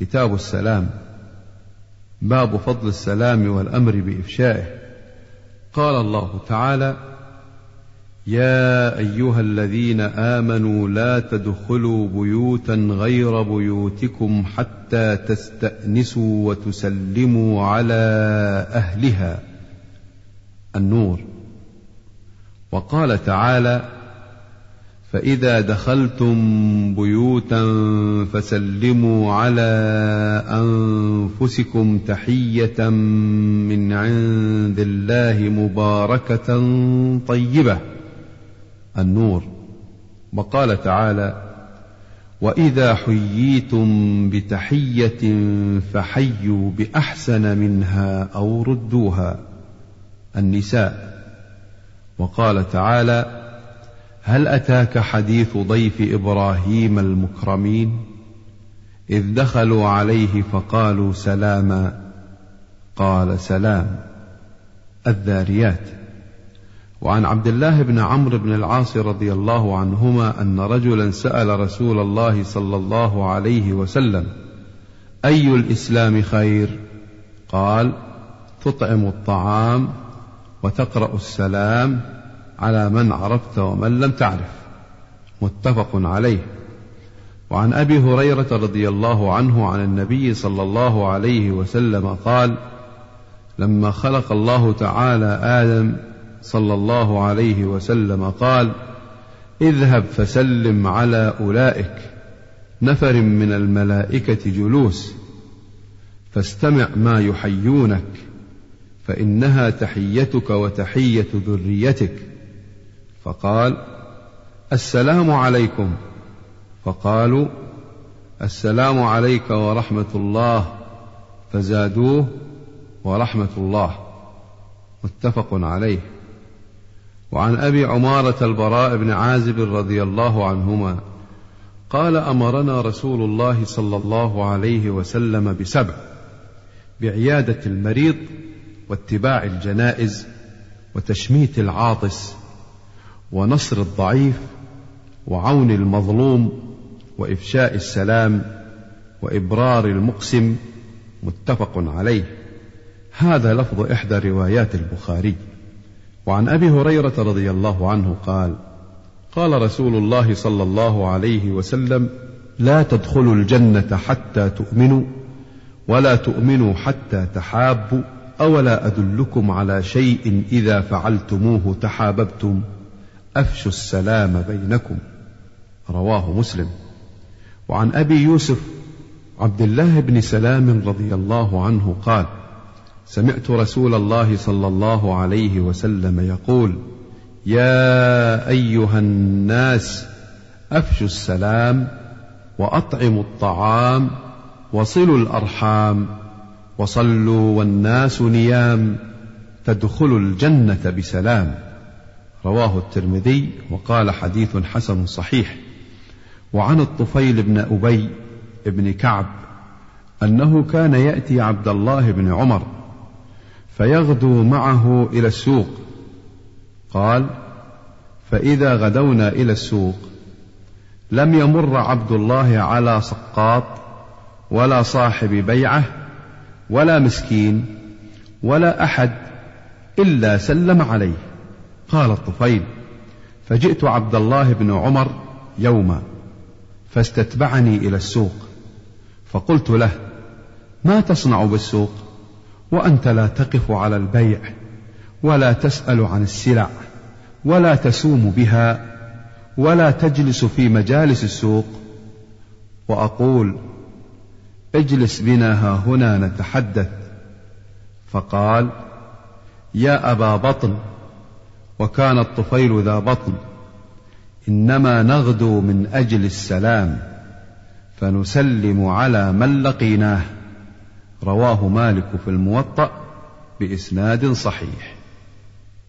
كتاب السلام باب فضل السلام والأمر بإفشائه. قال الله تعالى يا أيها الذين آمنوا لا تدخلوا بيوتا غير بيوتكم حتى تستأنسوا وتسلموا على أهلها. النور. وقال تعالى فإذا دخلتم بيوتا فسلموا على أنفسكم تحية من عند الله مباركة طيبة. النور. وقال تعالى وإذا حييتم بتحية فحيوا بأحسن منها أو ردوها. النساء. وقال تعالى هل أتاك حديث ضيف إبراهيم المكرمين؟ إذ دخلوا عليه فقالوا سلاما. قال سلام. الذاريات. وعن عبد الله بن عمرو بن العاص رضي الله عنهما أن رجلا سأل رسول الله صلى الله عليه وسلم أي الإسلام خير؟ قال تطعم الطعام وتقرأ السلام على من عرفت ومن لم تعرف. متفق عليه. وعن أبي هريرة رضي الله عنه عن النبي صلى الله عليه وسلم قال لما خلق الله تعالى آدم صلى الله عليه وسلم قال اذهب فسلم على أولئك نفر من الملائكة جلوس فاستمع ما يحيونك فإنها تحيتك وتحية ذريتك. فقال السلام عليكم. فقالوا السلام عليك ورحمة الله. فزادوه ورحمة الله. متفق عليه. وعن أبي عمارة البراء بن عازب رضي الله عنهما قال أمرنا رسول الله صلى الله عليه وسلم بسبع بعيادة المريض واتباع الجنائز وتشميت العاطس ونصر الضعيف وعون المظلوم وإفشاء السلام وإبرار المقسم متفق عليه. هذا لفظ إحدى روايات البخاري. وعن أبي هريرة رضي الله عنه قال قال رسول الله صلى الله عليه وسلم لا تدخلوا الجنة حتى تؤمنوا ولا تؤمنوا حتى تحابوا أولا أدلكم على شيء إذا فعلتموه تحاببتم؟ أفشوا السلام بينكم. رواه مسلم. وعن أبي يوسف عبد الله بن سلام رضي الله عنه قال سمعت رسول الله صلى الله عليه وسلم يقول يا أيها الناس أفشوا السلام وأطعموا الطعام وصلوا الأرحام وصلوا والناس نيام تدخلوا الجنة بسلام. رواه الترمذي وقال حديث حسن صحيح. وعن الطفيل بن أبي بن كعب أنه كان يأتي عبد الله بن عمر فيغدو معه إلى السوق. قال فإذا غدونا إلى السوق لم يمر عبد الله على سقاط ولا صاحب بيعة ولا مسكين ولا أحد إلا سلم عليه. قال الطفيل فجئت عبد الله بن عمر يوما فاستتبعني إلى السوق فقلت له ما تصنع بالسوق؟ وأنت لا تقف على البيع ولا تسأل عن السلع ولا تسوم بها ولا تجلس في مجالس السوق. وأقول اجلس بنا ها هنا نتحدث. فقال يا أبا بطن وكان الطفيل ذا بطن. إنما نغدو من أجل السلام فنسلم على من لقيناه. رواه مالك في الموطأ بإسناد صحيح.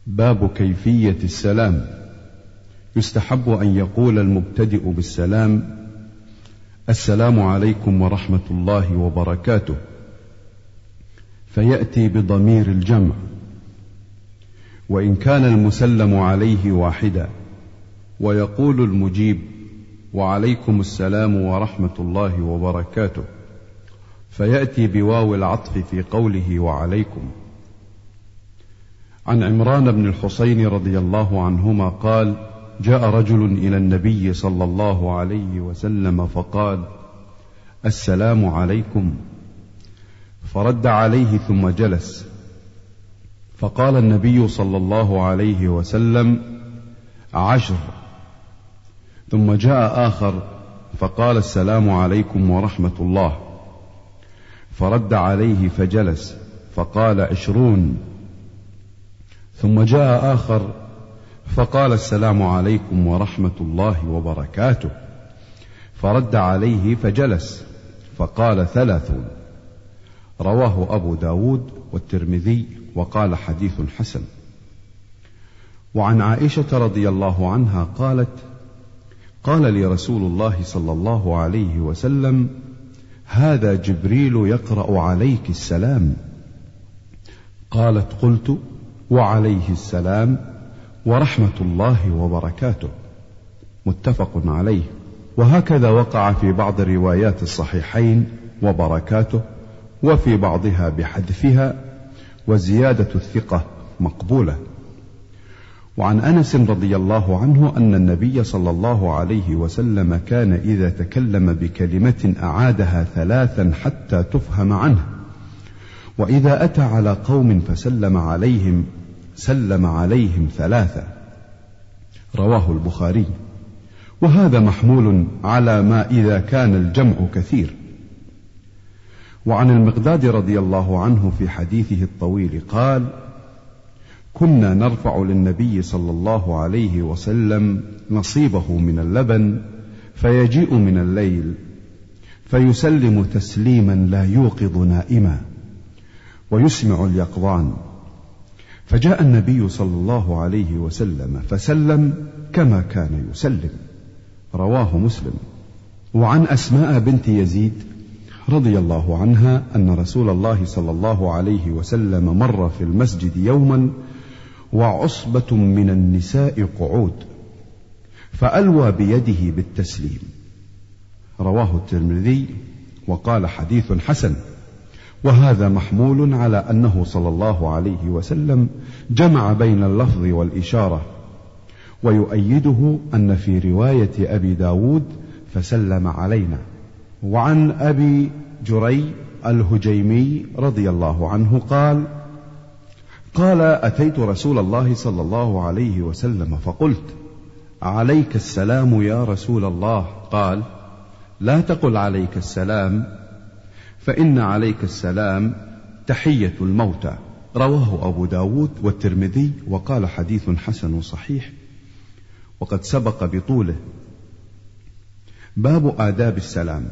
باب كيفية السلام. يستحب أن يقول المبتدئ بالسلام السلام عليكم ورحمة الله وبركاته. فيأتي بضمير الجمع. وإن كان المسلم عليه واحدا ويقول المجيب وعليكم السلام ورحمة الله وبركاته. فيأتي بواو العطف في قوله وعليكم. عن عمران بن الحصين رضي الله عنهما قال جاء رجل إلى النبي صلى الله عليه وسلم فقال السلام عليكم. فرد عليه ثم جلس. فقال النبي صلى الله عليه وسلم عشر. ثم جاء آخر فقال السلام عليكم ورحمة الله. فرد عليه فجلس فقال عشرون. ثم جاء آخر فقال السلام عليكم ورحمة الله وبركاته. فرد عليه فجلس فقال ثلاثون. رواه أبو داود والترمذي وقال حديث حسن. وعن عائشة رضي الله عنها قالت قال لي رسول الله صلى الله عليه وسلم هذا جبريل يقرأ عليك السلام. قالت قلت وعليه السلام ورحمة الله وبركاته. متفق عليه. وهكذا وقع في بعض روايات الصحيحين وبركاته وفي بعضها بحذفها وزيادة الثقة مقبولة. وعن أنس رضي الله عنه أن النبي صلى الله عليه وسلم كان إذا تكلم بكلمة أعادها ثلاثا حتى تفهم عنه. وإذا أتى على قوم فسلم عليهم سلم عليهم ثلاثة. رواه البخاري. وهذا محمول على ما إذا كان الجمع كثير. وعن المقداد رضي الله عنه في حديثه الطويل قال كنا نرفع للنبي صلى الله عليه وسلم نصيبه من اللبن فيجيء من الليل فيسلم تسليما لا يوقظ نائما ويسمع اليقظان فجاء النبي صلى الله عليه وسلم فسلم كما كان يسلم. رواه مسلم. وعن أسماء بنت يزيد رضي الله عنها أن رسول الله صلى الله عليه وسلم مر في المسجد يوما وعصبة من النساء قعود فألوى بيده بالتسليم. رواه الترمذي وقال حديث حسن وهذا محمول على أنه صلى الله عليه وسلم جمع بين اللفظ والإشارة ويؤيده أن في رواية أبي داود فسلم علينا. وعن أبي جري الهجيمي رضي الله عنه قال قال أتيت رسول الله صلى الله عليه وسلم فقلت عليك السلام يا رسول الله. قال لا تقل عليك السلام فإن عليك السلام تحية الموتى. رواه أبو داود والترمذي وقال حديث حسن صحيح. وقد سبق بطوله. باب آداب السلام.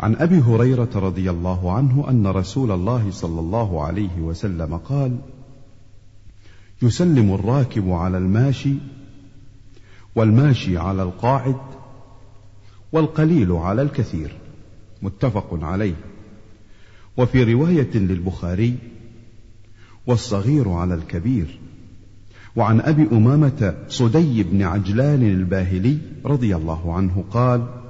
عن أبي هريرة رضي الله عنه أن رسول الله صلى الله عليه وسلم قال يسلم الراكب على الماشي والماشي على القاعد والقليل على الكثير. متفق عليه. وفي رواية للبخاري والصغير على الكبير. وعن أبي أمامة صدي بن عجلان الباهلي رضي الله عنه قال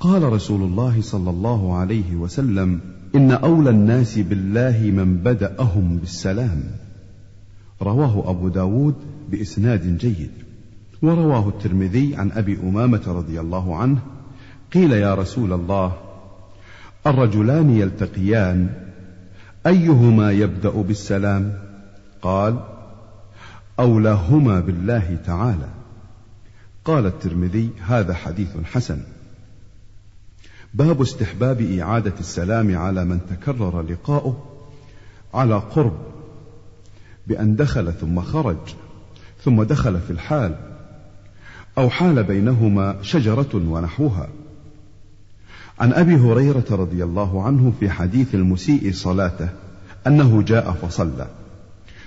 قال رسول الله صلى الله عليه وسلم إن أولى الناس بالله من بدأهم بالسلام. رواه أبو داود بإسناد جيد. ورواه الترمذي عن أبي أمامة رضي الله عنه قيل يا رسول الله الرجلان يلتقيان أيهما يبدأ بالسلام؟ قال اولاهما بالله تعالى. قال الترمذي هذا حديث حسن. باب استحباب إعادة السلام على من تكرر لقاؤه على قرب بأن دخل ثم خرج ثم دخل في الحال أو حال بينهما شجرة ونحوها. عن أبي هريرة رضي الله عنه في حديث المسيء صلاته أنه جاء فصلى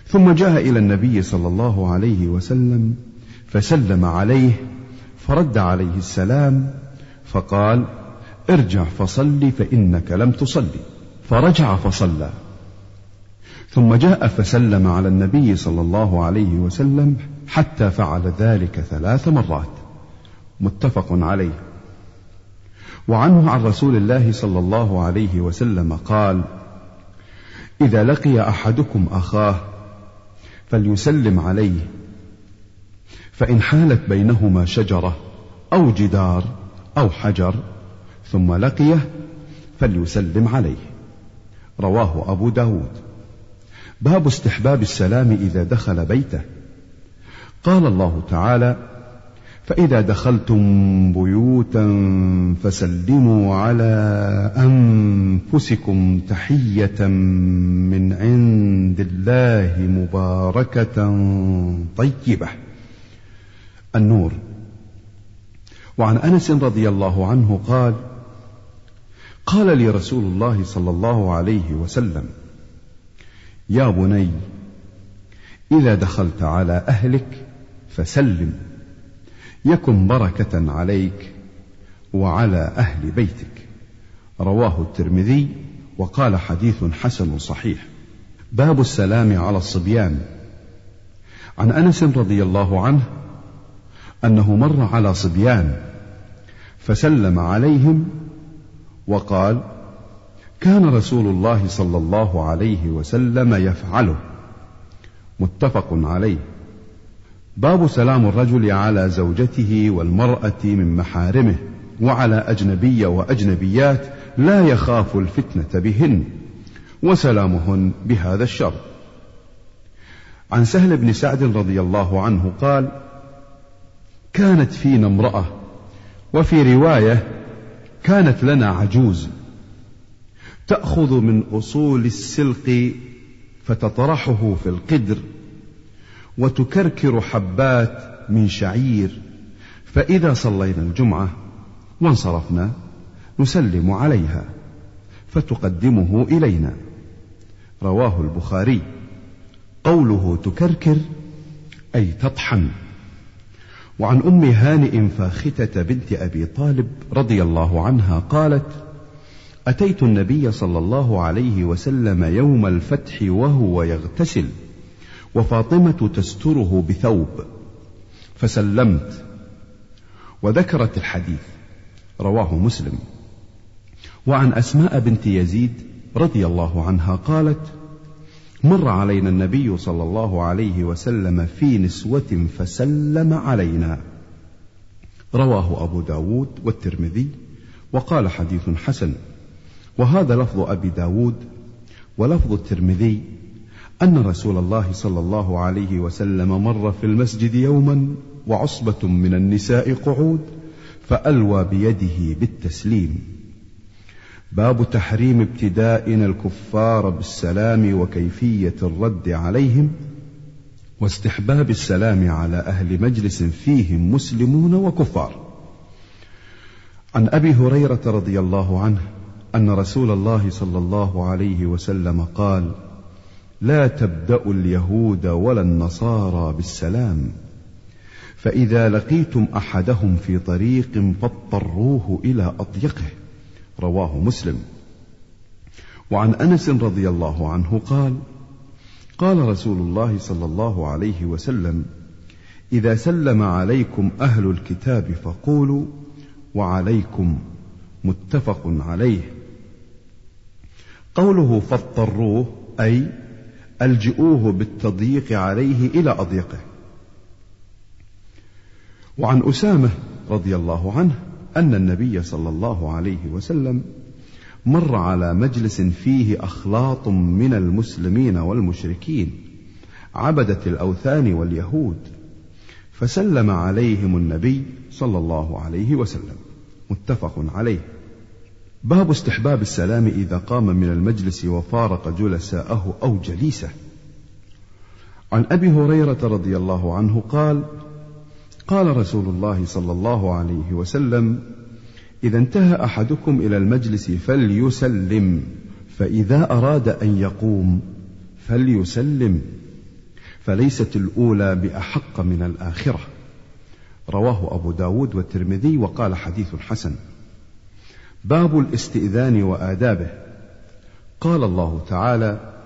ثم جاء إلى النبي صلى الله عليه وسلم فسلم عليه فرد عليه السلام فقال ارجع فصل فإنك لم تصلي. فرجع فصلى. ثم جاء فسلم على النبي صلى الله عليه وسلم حتى فعل ذلك ثلاث مرات. متفق عليه. وعنه عن رسول الله صلى الله عليه وسلم قال إذا لقي أحدكم أخاه فليسلم عليه. فإن حالت بينهما شجرة أو جدار أو حجر ثم لقيه فليسلم عليه. رواه أبو داود. باب استحباب السلام إذا دخل بيته. قال الله تعالى فإذا دخلتم بيوتا فسلموا على أنفسكم تحية من عند الله مباركة طيبة. النور. وعن أنس رضي الله عنه قال: قال لي رسول الله صلى الله عليه وسلم: يا بني إذا دخلت على أهلك فسلم يكن بركة عليك وعلى أهل بيتك. رواه الترمذي وقال حديث حسن صحيح. باب السلام على الصبيان. عن أنس رضي الله عنه أنه مر على صبيان فسلم عليهم وقال كان رسول الله صلى الله عليه وسلم يفعله. متفق عليه. باب سلام الرجل على زوجته والمرأة من محارمه وعلى أجنبية وأجنبيات لا يخاف الفتنة بهن وسلامهن بهذا الشر. عن سهل بن سعد رضي الله عنه قال كانت فينا امرأة وفي رواية كانت لنا عجوز. تأخذ من أصول السلق فتطرحه في القدر وتكركر حبات من شعير. فإذا صلينا الجمعة وانصرفنا نسلم عليها فتقدمه إلينا. رواه البخاري. قوله تكركر أي تطحن. وعن أم هانئ فاختة بنت أبي طالب رضي الله عنها قالت أتيت النبي صلى الله عليه وسلم يوم الفتح وهو يغتسل وفاطمة تستره بثوب فسلمت وذكرت الحديث رواه مسلم. وعن أسماء بنت يزيد رضي الله عنها قالت مر علينا النبي صلى الله عليه وسلم في نسوة فسلم علينا. رواه أبو داود والترمذي وقال حديث حسن. وهذا لفظ أبي داود ولفظ الترمذي أن رسول الله صلى الله عليه وسلم مر في المسجد يوما وعصبة من النساء قعود فألوى بيده بالتسليم. باب تحريم ابتدائنا الكفار بالسلام وكيفية الرد عليهم واستحباب السلام على أهل مجلس فيهم مسلمون وكفار. عن أبي هريرة رضي الله عنه أن رسول الله صلى الله عليه وسلم قال: لا تبدأوا اليهود ولا النصارى بالسلام. فإذا لقيتم أحدهم في طريق فاضطروه إلى أضيقه. رواه مسلم. وعن أنس رضي الله عنه قال قال رسول الله صلى الله عليه وسلم إذا سلم عليكم أهل الكتاب فقولوا وعليكم متفق عليه. قوله فاضطروه أي ألجئوه بالتضييق عليه إلى أضيقه وعن أسامة رضي الله عنه أن النبي صلى الله عليه وسلم مر على مجلس فيه أخلاط من المسلمين والمشركين عبدة الأوثان واليهود فسلم عليهم النبي صلى الله عليه وسلم. متفق عليه. باب استحباب السلام إذا قام من المجلس وفارق جلساءه أو جليسه. عن أبي هريرة رضي الله عنه قال قال رسول الله صلى الله عليه وسلم إذا انتهى أحدكم إلى المجلس فليسلم فإذا أراد أن يقوم فليسلم فليست الأولى بأحق من الآخرة. رواه أبو داود والترمذي وقال حديث حسن. باب الاستئذان وآدابه. قال الله تعالى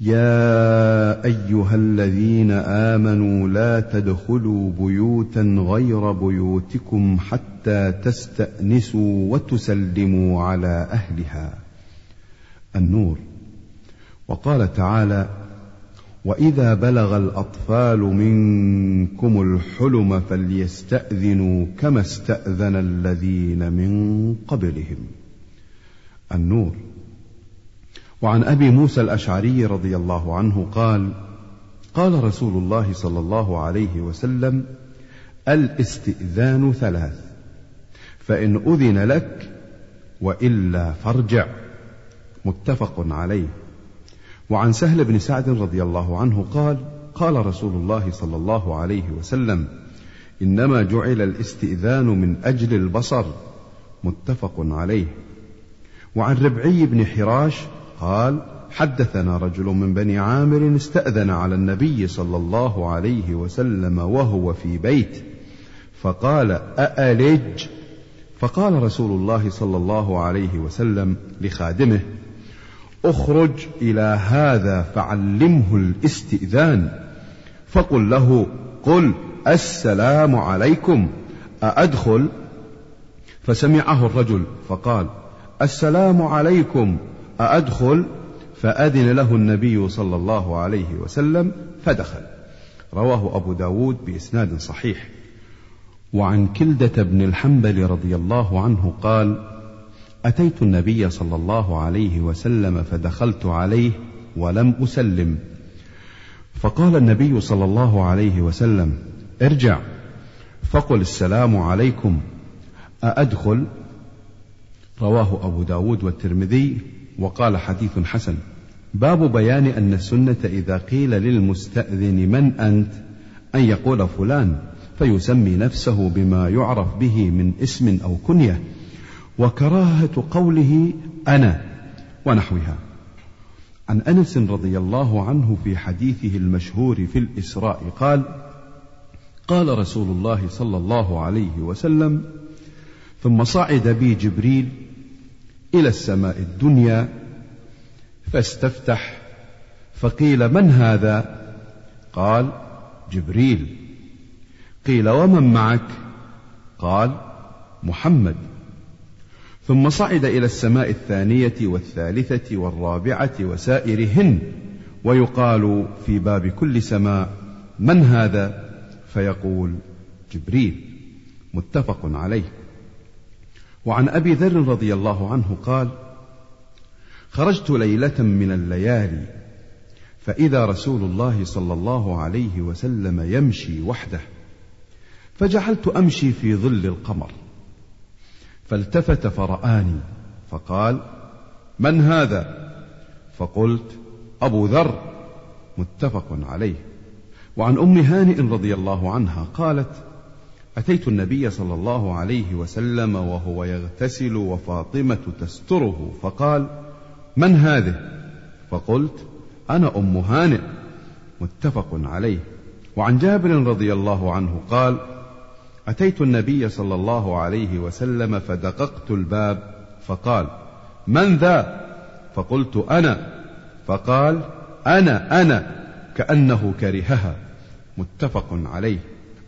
يا ايها الذين امنوا لا تدخلوا بيوتا غير بيوتكم حتى تستانسوا وتسلموا على اهلها. النور. وقال تعالى واذا بلغ الاطفال منكم الحلم فليستاذنوا كما استاذن الذين من قبلهم. النور. وعن أبي موسى الأشعري رضي الله عنه قال قال رسول الله صلى الله عليه وسلم الإستئذان ثلاث فإن أذن لك وإلا فارجع. متفق عليه. وعن سهل بن سعد رضي الله عنه قال قال رسول الله صلى الله عليه وسلم إنما جعل الإستئذان من أجل البصر. متفق عليه. وعن ربعي بن حراش قال حدثنا رجل من بني عامر استأذن على النبي صلى الله عليه وسلم وهو في بيت فقال أألج؟ فقال رسول الله صلى الله عليه وسلم لخادمه أخرج إلى هذا فعلمه الاستئذان. فقل له قل السلام عليكم أأدخل؟ فسمعه الرجل فقال السلام عليكم أأدخل؟ فأذن له النبي صلى الله عليه وسلم فدخل. رواه أبو داود بإسناد صحيح. وعن كلدة بن الحنبل رضي الله عنه قال أتيت النبي صلى الله عليه وسلم فدخلت عليه ولم أسلم. فقال النبي صلى الله عليه وسلم ارجع. فقل السلام عليكم. أأدخل؟ رواه أبو داود والترمذي وقال حديث حسن باب بيان أن السنة إذا قيل للمستأذن من أنت؟ أن يقول فلان فيسمي نفسه بما يعرف به من اسم أو كنية وكراهة قوله أنا ونحوها. عن أنس رضي الله عنه في حديثه المشهور في الإسراء قال قال رسول الله صلى الله عليه وسلم ثم صعد بي جبريل إلى السماء الدنيا فاستفتح فقيل من هذا؟ قال جبريل. قيل ومن معك؟ قال محمد. ثم صعد إلى السماء الثانية والثالثة والرابعة وسائرهن ويقال في باب كل سماء من هذا؟ فيقول جبريل. متفق عليه. وعن أبي ذر رضي الله عنه قال خرجت ليلة من الليالي فإذا رسول الله صلى الله عليه وسلم يمشي وحده فجعلت أمشي في ظل القمر فالتفت فرآني فقال من هذا؟ فقلت أبو ذر متفق عليه. وعن أم هانئ رضي الله عنها قالت أتيت النبي صلى الله عليه وسلم وهو يغتسل وفاطمة تستره فقال من هذه؟ فقلت أنا أم هانئ. متفق عليه. وعن جابر رضي الله عنه قال أتيت النبي صلى الله عليه وسلم فدققت الباب فقال من ذا؟ فقلت أنا. فقال أنا أنا. كأنه كرهها. متفق عليه.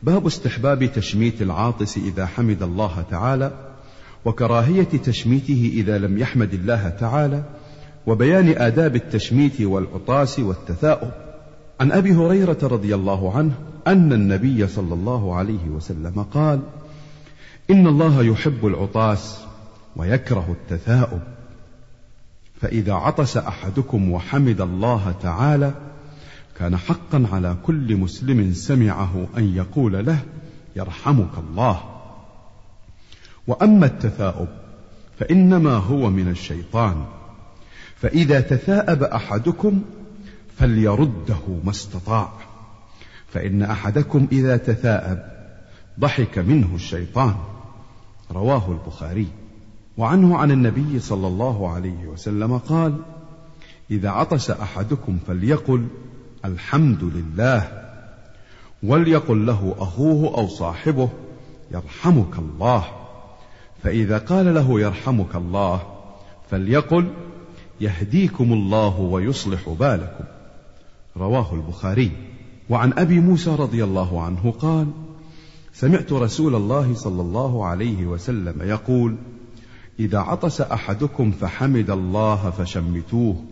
باب استحباب تشميت العاطس إذا حمد الله تعالى وكراهية تشميته إذا لم يحمد الله تعالى وبيان آداب التشميت والعطاس والتثاؤب. عن أبي هريرة رضي الله عنه أن النبي صلى الله عليه وسلم قال إن الله يحب العطاس ويكره التثاؤب فإذا عطس أحدكم وحمد الله تعالى كان حقا على كل مسلم سمعه أن يقول له يرحمك الله. وأما التثاؤب فإنما هو من الشيطان. فإذا تثاءب أحدكم فليرده ما استطاع. فإن أحدكم إذا تثاءب ضحك منه الشيطان. رواه البخاري. وعنه عن النبي صلى الله عليه وسلم قال إذا عطس أحدكم فليقل الحمد لله وليقل له أخوه أو صاحبه يرحمك الله. فإذا قال له يرحمك الله فليقل يهديكم الله ويصلح بالكم. رواه البخاري. وعن أبي موسى رضي الله عنه قال سمعت رسول الله صلى الله عليه وسلم يقول إذا عطس أحدكم فحمد الله فشمتوه.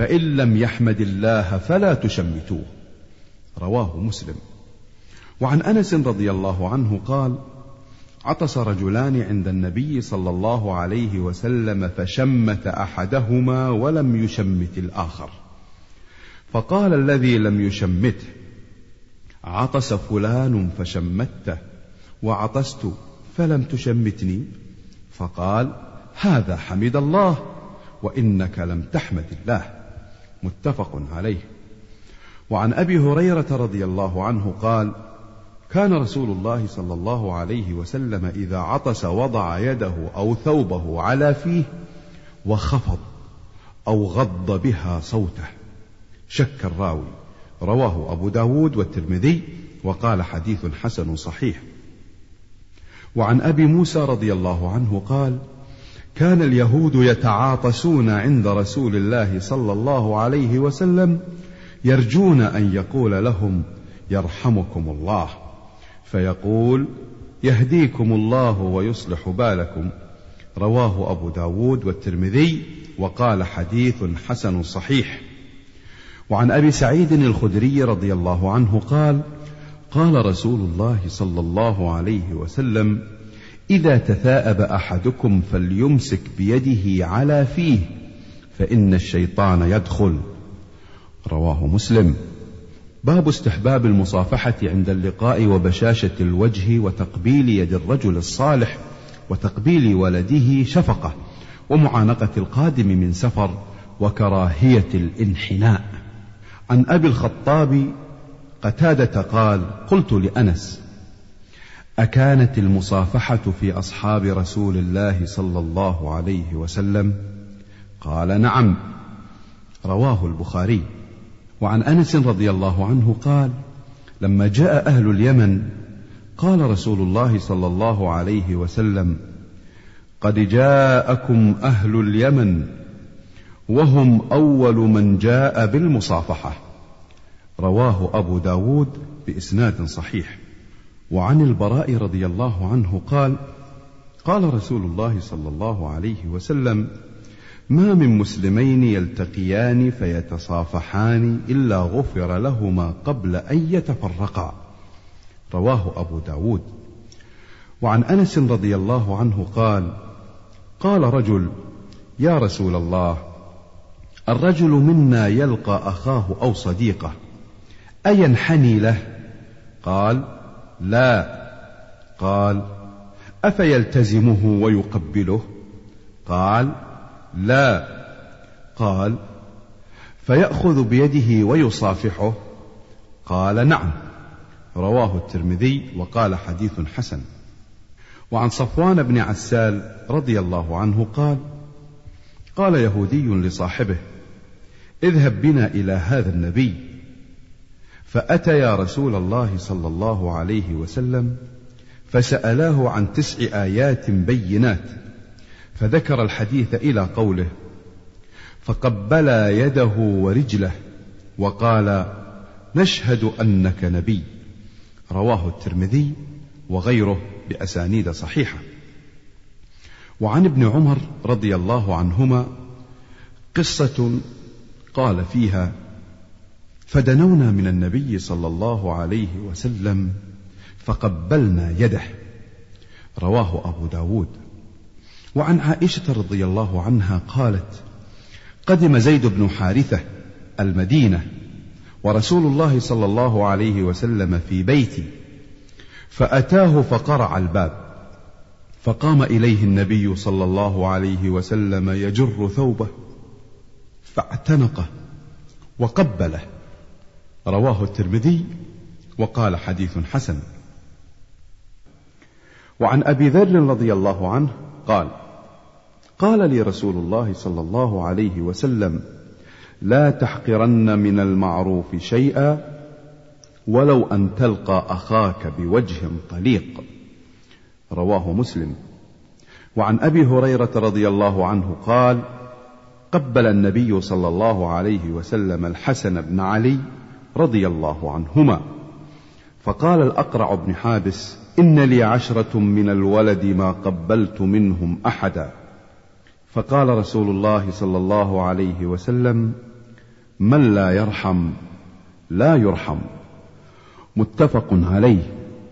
فإن لم يحمد الله فلا تشمتوه. رواه مسلم. وعن أنس رضي الله عنه قال عطس رجلان عند النبي صلى الله عليه وسلم فشمت أحدهما ولم يشمت الآخر. فقال الذي لم يشمته عطس فلان فشمته وعطست فلم تشمتني. فقال هذا حمد الله وإنك لم تحمد الله. متفق عليه. وعن أبي هريرة رضي الله عنه قال كان رسول الله صلى الله عليه وسلم إذا عطس وضع يده أو ثوبه على فيه وخفض أو غض بها صوته. شك الراوي. رواه أبو داود والترمذي وقال حديث حسن صحيح. وعن أبي موسى رضي الله عنه قال كان اليهود يتعاطسون عند رسول الله صلى الله عليه وسلم يرجون أن يقول لهم يرحمكم الله فيقول يهديكم الله ويصلح بالكم. رواه أبو داود والترمذي وقال حديث حسن صحيح. وعن أبي سعيد الخدري رضي الله عنه قال قال رسول الله صلى الله عليه وسلم إذا تثاءب أحدكم فليمسك بيده على فيه فإن الشيطان يدخل. رواه مسلم. باب استحباب المصافحة عند اللقاء وبشاشة الوجه وتقبيل يد الرجل الصالح وتقبيل ولده شفقة ومعانقة القادم من سفر وكراهية الانحناء. عن أبي الخطاب قتادة قال قلت لأنس أكانت المصافحة في أصحاب رسول الله صلى الله عليه وسلم؟ قال نعم رواه البخاري. وعن أنس رضي الله عنه قال لما جاء أهل اليمن قال رسول الله صلى الله عليه وسلم قد جاءكم أهل اليمن وهم أول من جاء بالمصافحة. رواه أبو داود بإسناد صحيح. وعن البراء رضي الله عنه قال قال رسول الله صلى الله عليه وسلم ما من مسلمين يلتقيان فيتصافحان إلا غفر لهما قبل أن يتفرقا. رواه أبو داود. وعن أنس رضي الله عنه قال قال رجل يا رسول الله الرجل منا يلقى أخاه أو صديقه أينحني له؟ قال لا. قال أفيلتزمه ويقبله؟ قال لا. قال فيأخذ بيده ويصافحه؟ قال نعم. رواه الترمذي وقال حديث حسن. وعن صفوان بن عسال رضي الله عنه قال قال يهودي لصاحبه اذهب بنا إلى هذا النبي. فاتيا رسول الله صلى الله عليه وسلم فسألاه عن تسع آيات بينات فذكر الحديث إلى قوله فقبلا يده ورجله وقال نشهد أنك نبي رواه الترمذي وغيره بأسانيد صحيحة. وعن ابن عمر رضي الله عنهما قصة قال فيها فدنونا من النبي صلى الله عليه وسلم فقبلنا يده. رواه أبو داود. وعن عائشة رضي الله عنها قالت قدم زيد بن حارثة المدينة ورسول الله صلى الله عليه وسلم في بيتي فأتاه فقرع الباب فقام إليه النبي صلى الله عليه وسلم يجر ثوبه فاعتنقه وقبله. رواه الترمذي وقال حديث حسن. وعن أبي ذر رضي الله عنه قال قال لي رسول الله صلى الله عليه وسلم لا تحقرن من المعروف شيئا ولو أن تلقى أخاك بوجه طليق. رواه مسلم. وعن أبي هريرة رضي الله عنه قال قبل النبي صلى الله عليه وسلم الحسن بن علي رضي الله عنهما. فقال الأقرع بن حابس إن لي عشرة من الولد ما قبلت منهم أحدا. فقال رسول الله صلى الله عليه وسلم من لا يرحم لا يرحم. متفق عليه.